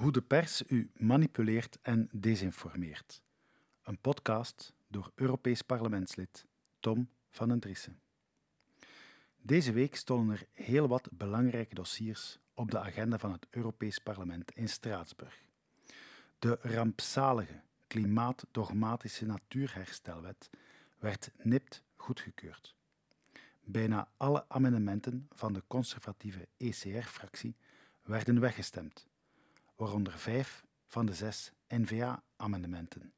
Hoe de pers u manipuleert en desinformeert. Een podcast door Europees parlementslid Tom van den Driessen. Deze week stonden er heel wat belangrijke dossiers op de agenda van het Europees Parlement in Straatsburg. De rampzalige klimaatdogmatische natuurherstelwet werd nipt goedgekeurd. Bijna alle amendementen van de conservatieve ECR-fractie werden weggestemd, waaronder vijf van de zes N-VA-amendementen.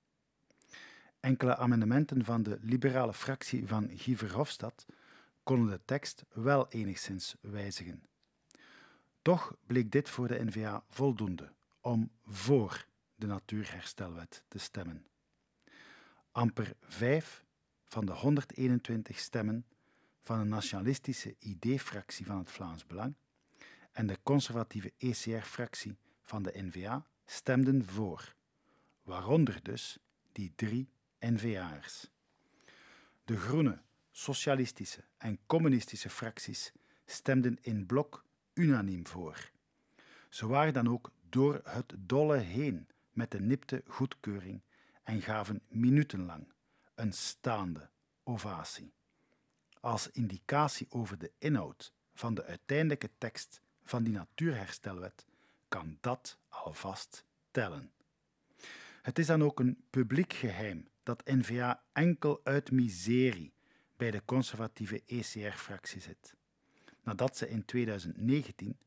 Enkele amendementen van de liberale fractie van Guy Verhofstadt konden de tekst wel enigszins wijzigen. Toch bleek dit voor de N-VA voldoende om voor de Natuurherstelwet te stemmen. Amper vijf van de 121 stemmen van de nationalistische ID-fractie van het Vlaams Belang en de conservatieve ECR-fractie van de NVA stemden voor, waaronder dus die drie NVA'ers. De groene, socialistische en communistische fracties stemden in blok unaniem voor. Ze waren dan ook door het dolle heen met de nipte goedkeuring en gaven minutenlang een staande ovatie. Als indicatie over de inhoud van de uiteindelijke tekst van die natuurherstelwet kan dat alvast tellen. Het is dan ook een publiek geheim dat NVA enkel uit miserie bij de conservatieve ECR-fractie zit, nadat ze in 2019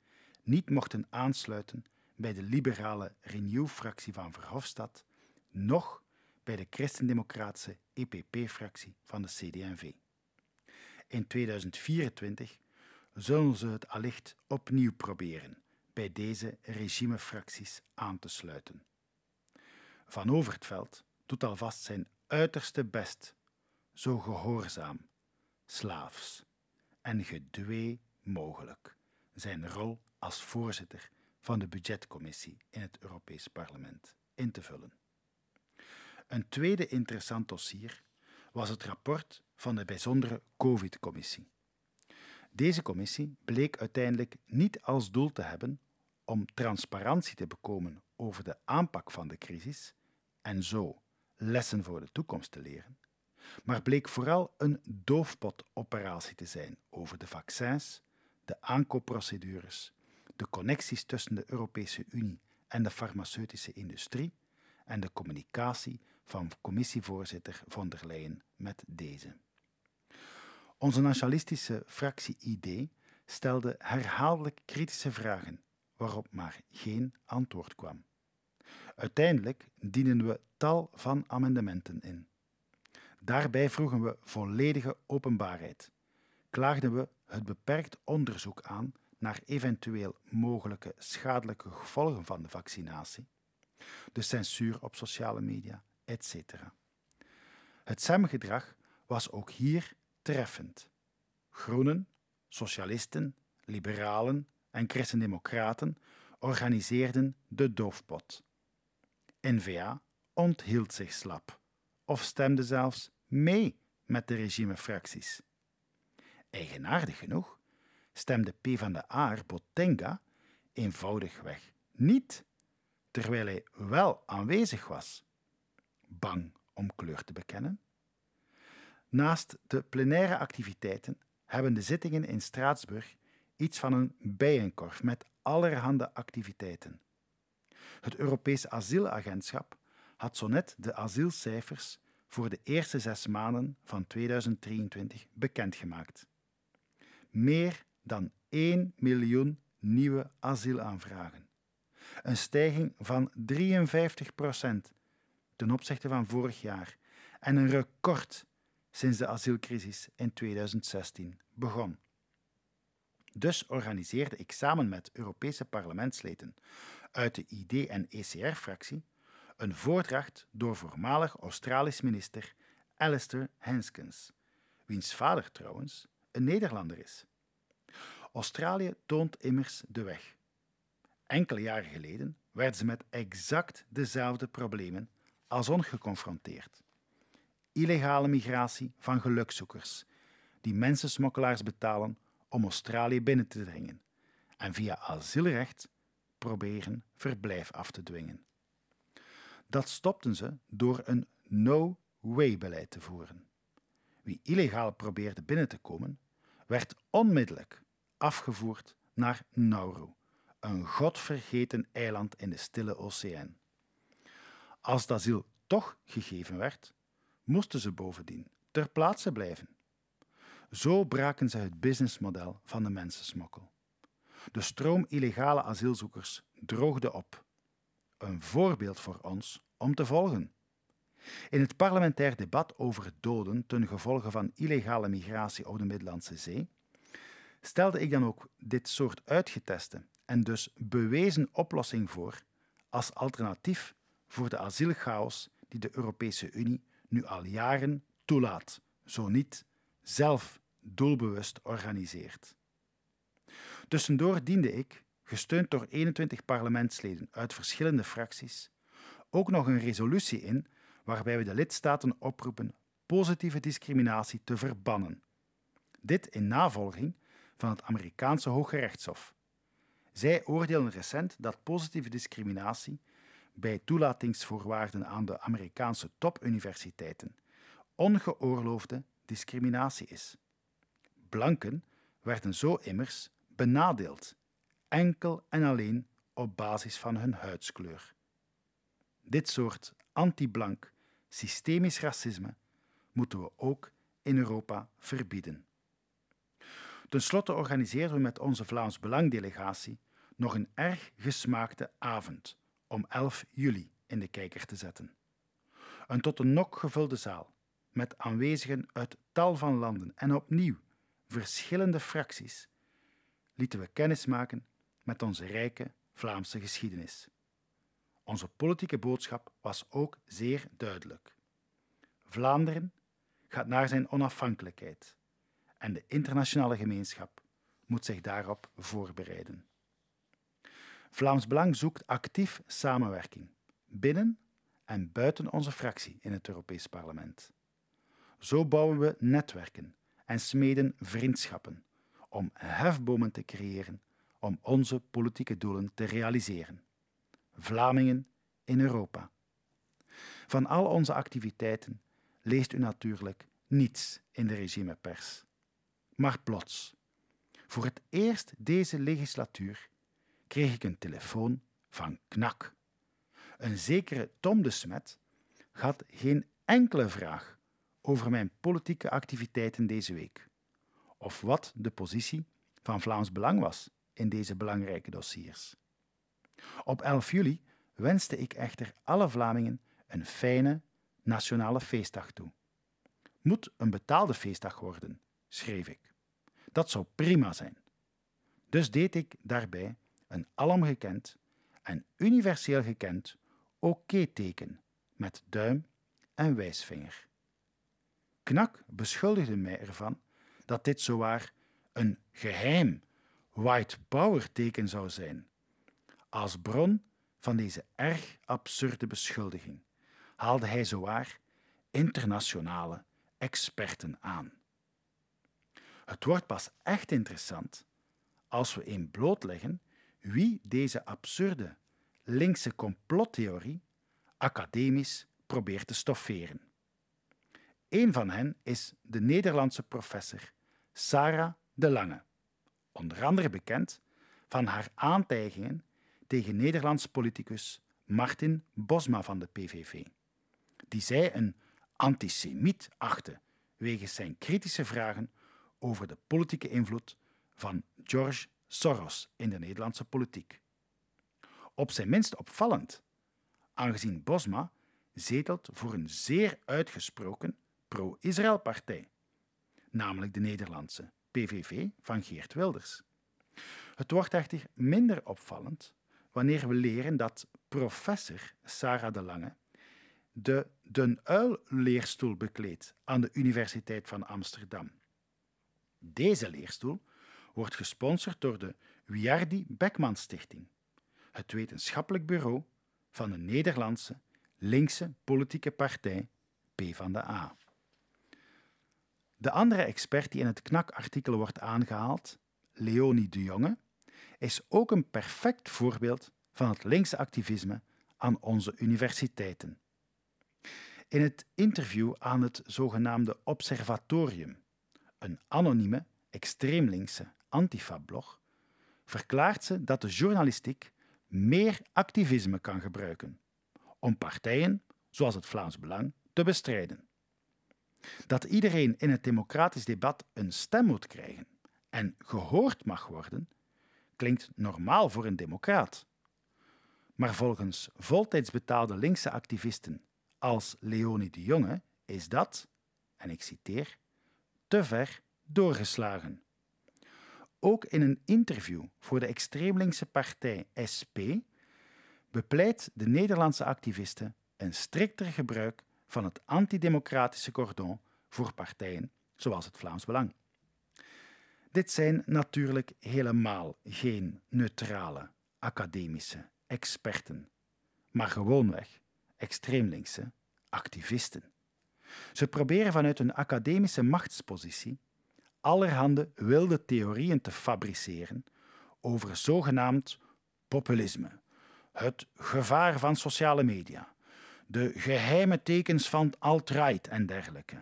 niet mochten aansluiten bij de liberale Renew-fractie van Verhofstadt, noch bij de christendemocratische EPP-fractie van de CD&V. In 2024 zullen ze het allicht opnieuw proberen bij deze regimefracties aan te sluiten. Van Overtveld doet alvast zijn uiterste best, zo gehoorzaam, slaafs en gedwee mogelijk zijn rol als voorzitter van de budgetcommissie in het Europees Parlement in te vullen. Een tweede interessant dossier was het rapport van de bijzondere COVID-commissie. Deze commissie bleek uiteindelijk niet als doel te hebben om transparantie te bekomen over de aanpak van de crisis en zo lessen voor de toekomst te leren, maar bleek vooral een doofpotoperatie te zijn over de vaccins, de aankoopprocedures, de connecties tussen de Europese Unie en de farmaceutische industrie en de communicatie van commissievoorzitter von der Leyen met deze. Onze nationalistische fractie ID stelde herhaaldelijk kritische vragen waarop maar geen antwoord kwam. Uiteindelijk dienen we tal van amendementen in. Daarbij vroegen we volledige openbaarheid, klaagden we het beperkt onderzoek aan naar eventueel mogelijke schadelijke gevolgen van de vaccinatie, de censuur op sociale media, etc. Het SEM-gedrag was ook hier treffend. Groenen, socialisten, liberalen en christendemocraten organiseerden de doofpot. N-VA onthield zich slap of stemde zelfs mee met de regimefracties. Eigenaardig genoeg stemde PvdA Botenga eenvoudigweg niet, terwijl hij wel aanwezig was. Bang om kleur te bekennen? Naast de plenaire activiteiten hebben de zittingen in Straatsburg iets van een bijenkorf met allerhande activiteiten. Het Europees Asielagentschap had zo net de asielcijfers voor de eerste zes maanden van 2023 bekendgemaakt. Meer dan 1 miljoen nieuwe asielaanvragen. Een stijging van 53 procent ten opzichte van vorig jaar en een record sinds de asielcrisis in 2016 begon. Dus organiseerde ik samen met Europese parlementsleden uit de ID- en ECR-fractie een voordracht door voormalig Australisch minister Alistair Henskens, wiens vader trouwens een Nederlander is. Australië toont immers de weg. Enkele jaren geleden werden ze met exact dezelfde problemen als ons geconfronteerd. Illegale migratie van gelukzoekers, die mensensmokkelaars betalen om Australië binnen te dringen, en via asielrecht proberen verblijf af te dwingen. Dat stopten ze door een no-way-beleid te voeren. Wie illegaal probeerde binnen te komen, werd onmiddellijk afgevoerd naar Nauru, een godvergeten eiland in de Stille Oceaan. Als asiel toch gegeven werd, moesten ze bovendien ter plaatse blijven. Zo braken ze het businessmodel van de mensensmokkel. De stroom illegale asielzoekers droogde op. Een voorbeeld voor ons om te volgen. In het parlementair debat over doden ten gevolge van illegale migratie op de Middellandse Zee stelde ik dan ook dit soort uitgeteste en dus bewezen oplossing voor als alternatief voor de asielchaos die de Europese Unie nu al jaren toelaat, zo niet zelf doelbewust organiseert. Tussendoor diende ik, gesteund door 21 parlementsleden uit verschillende fracties, ook nog een resolutie in waarbij we de lidstaten oproepen positieve discriminatie te verbannen. Dit in navolging van het Amerikaanse Hoge Rechtshof. Zij oordeelden recent dat positieve discriminatie bij toelatingsvoorwaarden aan de Amerikaanse topuniversiteiten ongeoorloofde discriminatie is. Blanken werden zo immers benadeeld, enkel en alleen op basis van hun huidskleur. Dit soort anti-blank, systemisch racisme moeten we ook in Europa verbieden. Ten slotte organiseren we met onze Vlaams Belang-delegatie nog een erg gesmaakte avond om 11 juli in de kijker te zetten. Een tot een nok gevulde zaal met aanwezigen uit tal van landen en opnieuw verschillende fracties lieten we kennis maken met onze rijke Vlaamse geschiedenis. Onze politieke boodschap was ook zeer duidelijk. Vlaanderen gaat naar zijn onafhankelijkheid en de internationale gemeenschap moet zich daarop voorbereiden. Vlaams Belang zoekt actief samenwerking binnen en buiten onze fractie in het Europees Parlement. Zo bouwen we netwerken en smeden vriendschappen om hefbomen te creëren om onze politieke doelen te realiseren. Vlamingen in Europa. Van al onze activiteiten leest u natuurlijk niets in de regimepers. Maar plots, voor het eerst deze legislatuur, kreeg ik een telefoon van Knak. Een zekere Tom de Smet had geen enkele vraag over mijn politieke activiteiten deze week, of wat de positie van Vlaams Belang was in deze belangrijke dossiers. Op 11 juli wenste ik echter alle Vlamingen een fijne nationale feestdag toe. Moet een betaalde feestdag worden, schreef ik. Dat zou prima zijn. Dus deed ik daarbij een alomgekend en universeel gekend oké-teken met duim en wijsvinger. Knak beschuldigde mij ervan dat dit zowaar een geheim white power teken zou zijn. Als bron van deze erg absurde beschuldiging haalde hij zowaar internationale experten aan. Het wordt pas echt interessant als we in blootleggen wie deze absurde linkse complottheorie academisch probeert te stofferen. Een van hen is de Nederlandse professor Sarah de Lange, onder andere bekend van haar aantijgingen tegen Nederlands politicus Martin Bosma van de PVV, die zij een antisemiet achtte wegens zijn kritische vragen over de politieke invloed van George Soros in de Nederlandse politiek. Op zijn minst opvallend, aangezien Bosma zetelt voor een zeer uitgesproken pro-Israël-partij, namelijk de Nederlandse PVV van Geert Wilders. Het wordt echter minder opvallend wanneer we leren dat professor Sarah de Lange de Den Uil-leerstoel bekleedt aan de Universiteit van Amsterdam. Deze leerstoel wordt gesponsord door de Wiardi Beckman Stichting, het wetenschappelijk bureau van de Nederlandse linkse politieke partij PvdA. De andere expert die in het KNAK-artikel wordt aangehaald, Leonie de Jonge, is ook een perfect voorbeeld van het linkse activisme aan onze universiteiten. In het interview aan het zogenaamde Observatorium, een anonieme, extreem linkse antifa-blog, verklaart ze dat de journalistiek meer activisme kan gebruiken om partijen, zoals het Vlaams Belang, te bestrijden. Dat iedereen in het democratisch debat een stem moet krijgen en gehoord mag worden, klinkt normaal voor een democraat. Maar volgens voltijds betaalde linkse activisten als Leonie de Jonge is dat, en ik citeer, te ver doorgeslagen. Ook in een interview voor de extreemlinkse partij SP bepleit de Nederlandse activiste een strikter gebruik van het antidemocratische cordon voor partijen zoals het Vlaams Belang. Dit zijn natuurlijk helemaal geen neutrale academische experten, maar gewoonweg extreemlinkse activisten. Ze proberen vanuit een academische machtspositie allerhande wilde theorieën te fabriceren over zogenaamd populisme, het gevaar van sociale media, de geheime tekens van alt-right en dergelijke.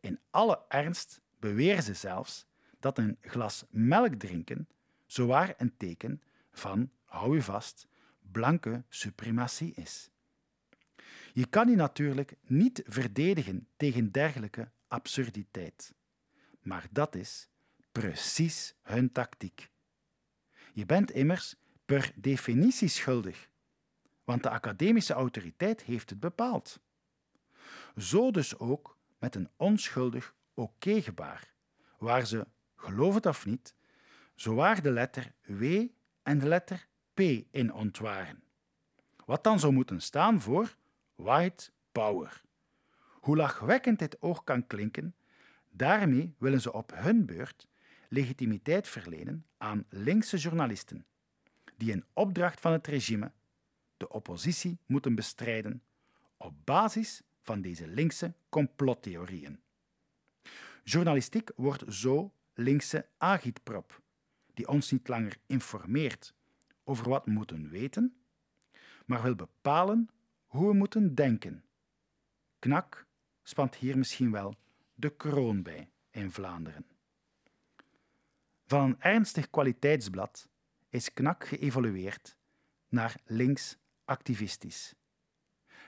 In alle ernst beweren ze zelfs dat een glas melk drinken zowaar een teken van, hou u vast, blanke suprematie is. Je kan je natuurlijk niet verdedigen tegen dergelijke absurditeit. Maar dat is precies hun tactiek. Je bent immers per definitie schuldig, want de academische autoriteit heeft het bepaald. Zo dus ook met een onschuldig oké-gebaar, waar ze, geloof het of niet, zowaar de letter W en de letter P in ontwaren. Wat dan zou moeten staan voor white power. Hoe lachwekkend dit oog kan klinken, daarmee willen ze op hun beurt legitimiteit verlenen aan linkse journalisten, die in opdracht van het regime de oppositie moeten bestrijden op basis van deze linkse complottheorieën. Journalistiek wordt zo linkse agitprop, die ons niet langer informeert over wat we moeten weten, maar wil bepalen hoe we moeten denken. Knak spant hier misschien wel de kroon bij in Vlaanderen. Van een ernstig kwaliteitsblad is Knak geëvolueerd naar links-activistisch.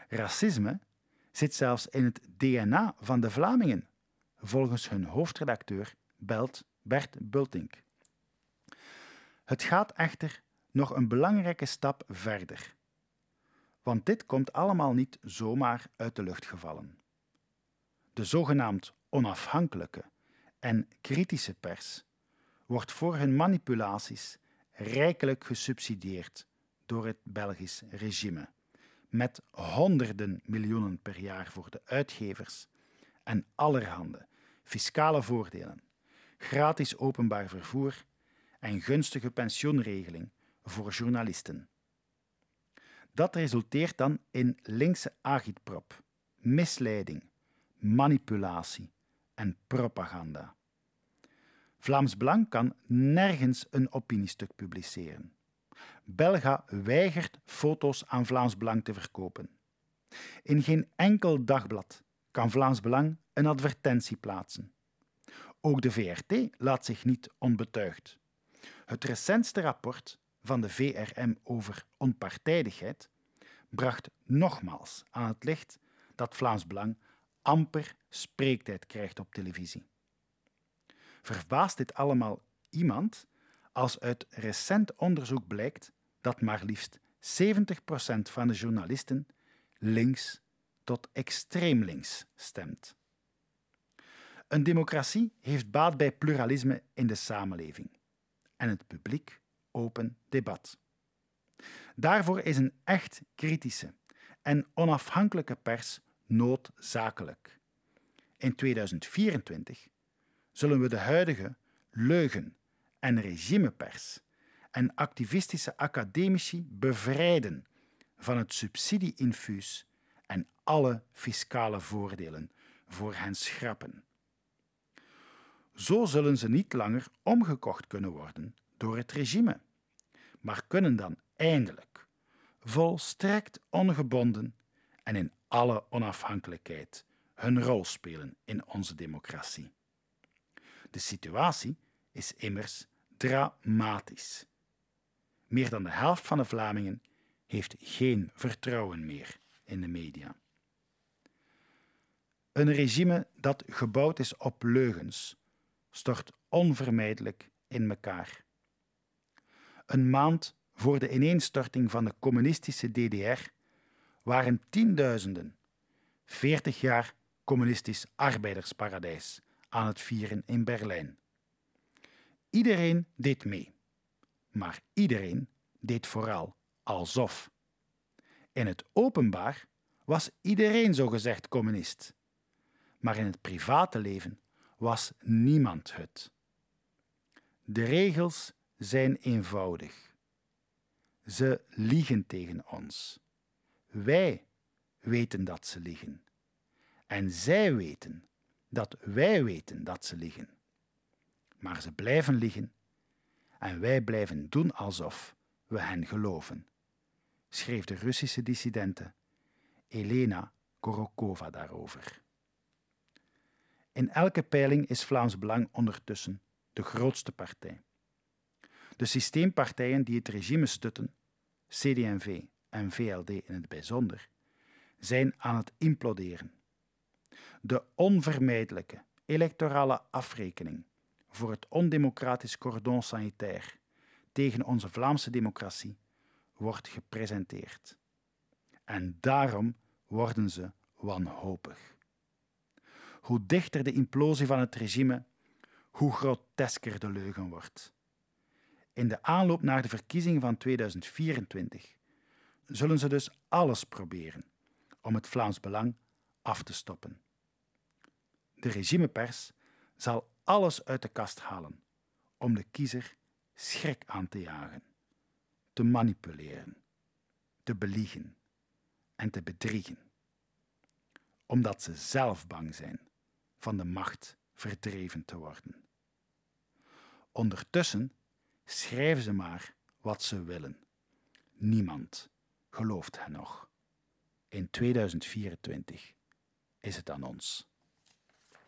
Racisme zit zelfs in het DNA van de Vlamingen, volgens hun hoofdredacteur Bert Bultink. Het gaat echter nog een belangrijke stap verder. Want dit komt allemaal niet zomaar uit de lucht gevallen. De zogenaamd onafhankelijke en kritische pers wordt voor hun manipulaties rijkelijk gesubsidieerd door het Belgisch regime, met honderden miljoenen per jaar voor de uitgevers en allerhande fiscale voordelen, gratis openbaar vervoer en gunstige pensioenregeling voor journalisten. Dat resulteert dan in linkse agitprop, misleiding, manipulatie en propaganda. Vlaams Belang kan nergens een opiniestuk publiceren. Belga weigert foto's aan Vlaams Belang te verkopen. In geen enkel dagblad kan Vlaams Belang een advertentie plaatsen. Ook de VRT laat zich niet onbetuigd. Het recentste rapport van de VRM over onpartijdigheid bracht nogmaals aan het licht dat Vlaams Belang amper spreektijd krijgt op televisie. Verbaast dit allemaal iemand als uit recent onderzoek blijkt dat maar liefst 70% van de journalisten links tot extreem links stemt? Een democratie heeft baat bij pluralisme in de samenleving en het publiek open debat. Daarvoor is een echt kritische en onafhankelijke pers noodzakelijk. In 2024 zullen we de huidige leugen- en regimepers en activistische academici bevrijden van het subsidieinfuus en alle fiscale voordelen voor hen schrappen. Zo zullen ze niet langer omgekocht kunnen worden door het regime, maar kunnen dan eindelijk, volstrekt ongebonden en in alle onafhankelijkheid, hun rol spelen in onze democratie. De situatie is immers dramatisch. Meer dan de helft van de Vlamingen heeft geen vertrouwen meer in de media. Een regime dat gebouwd is op leugens stort onvermijdelijk in elkaar. Een maand voor de ineenstorting van de communistische DDR waren tienduizenden, 40 jaar communistisch arbeidersparadijs aan het vieren in Berlijn. Iedereen deed mee, maar iedereen deed vooral alsof. In het openbaar was iedereen zogezegd communist, maar in het private leven was niemand het. De regels zijn eenvoudig. Ze liegen tegen ons. Wij weten dat ze liegen. En zij weten dat wij weten dat ze liegen. Maar ze blijven liegen en wij blijven doen alsof we hen geloven, schreef de Russische dissidente Elena Korokova daarover. In elke peiling is Vlaams Belang ondertussen de grootste partij. De systeempartijen die het regime stutten, CD&V en VLD in het bijzonder, zijn aan het imploderen. De onvermijdelijke electorale afrekening voor het ondemocratisch cordon sanitair tegen onze Vlaamse democratie wordt gepresenteerd. En daarom worden ze wanhopig. Hoe dichter de implosie van het regime, hoe grotesker de leugen wordt. In de aanloop naar de verkiezingen van 2024 zullen ze dus alles proberen om het Vlaams Belang af te stoppen. De regimepers zal alles uit de kast halen om de kiezer schrik aan te jagen, te manipuleren, te beliegen en te bedriegen, omdat ze zelf bang zijn van de macht verdreven te worden. Ondertussen schrijven ze maar wat ze willen. Niemand gelooft hen nog. In 2024 is het aan ons.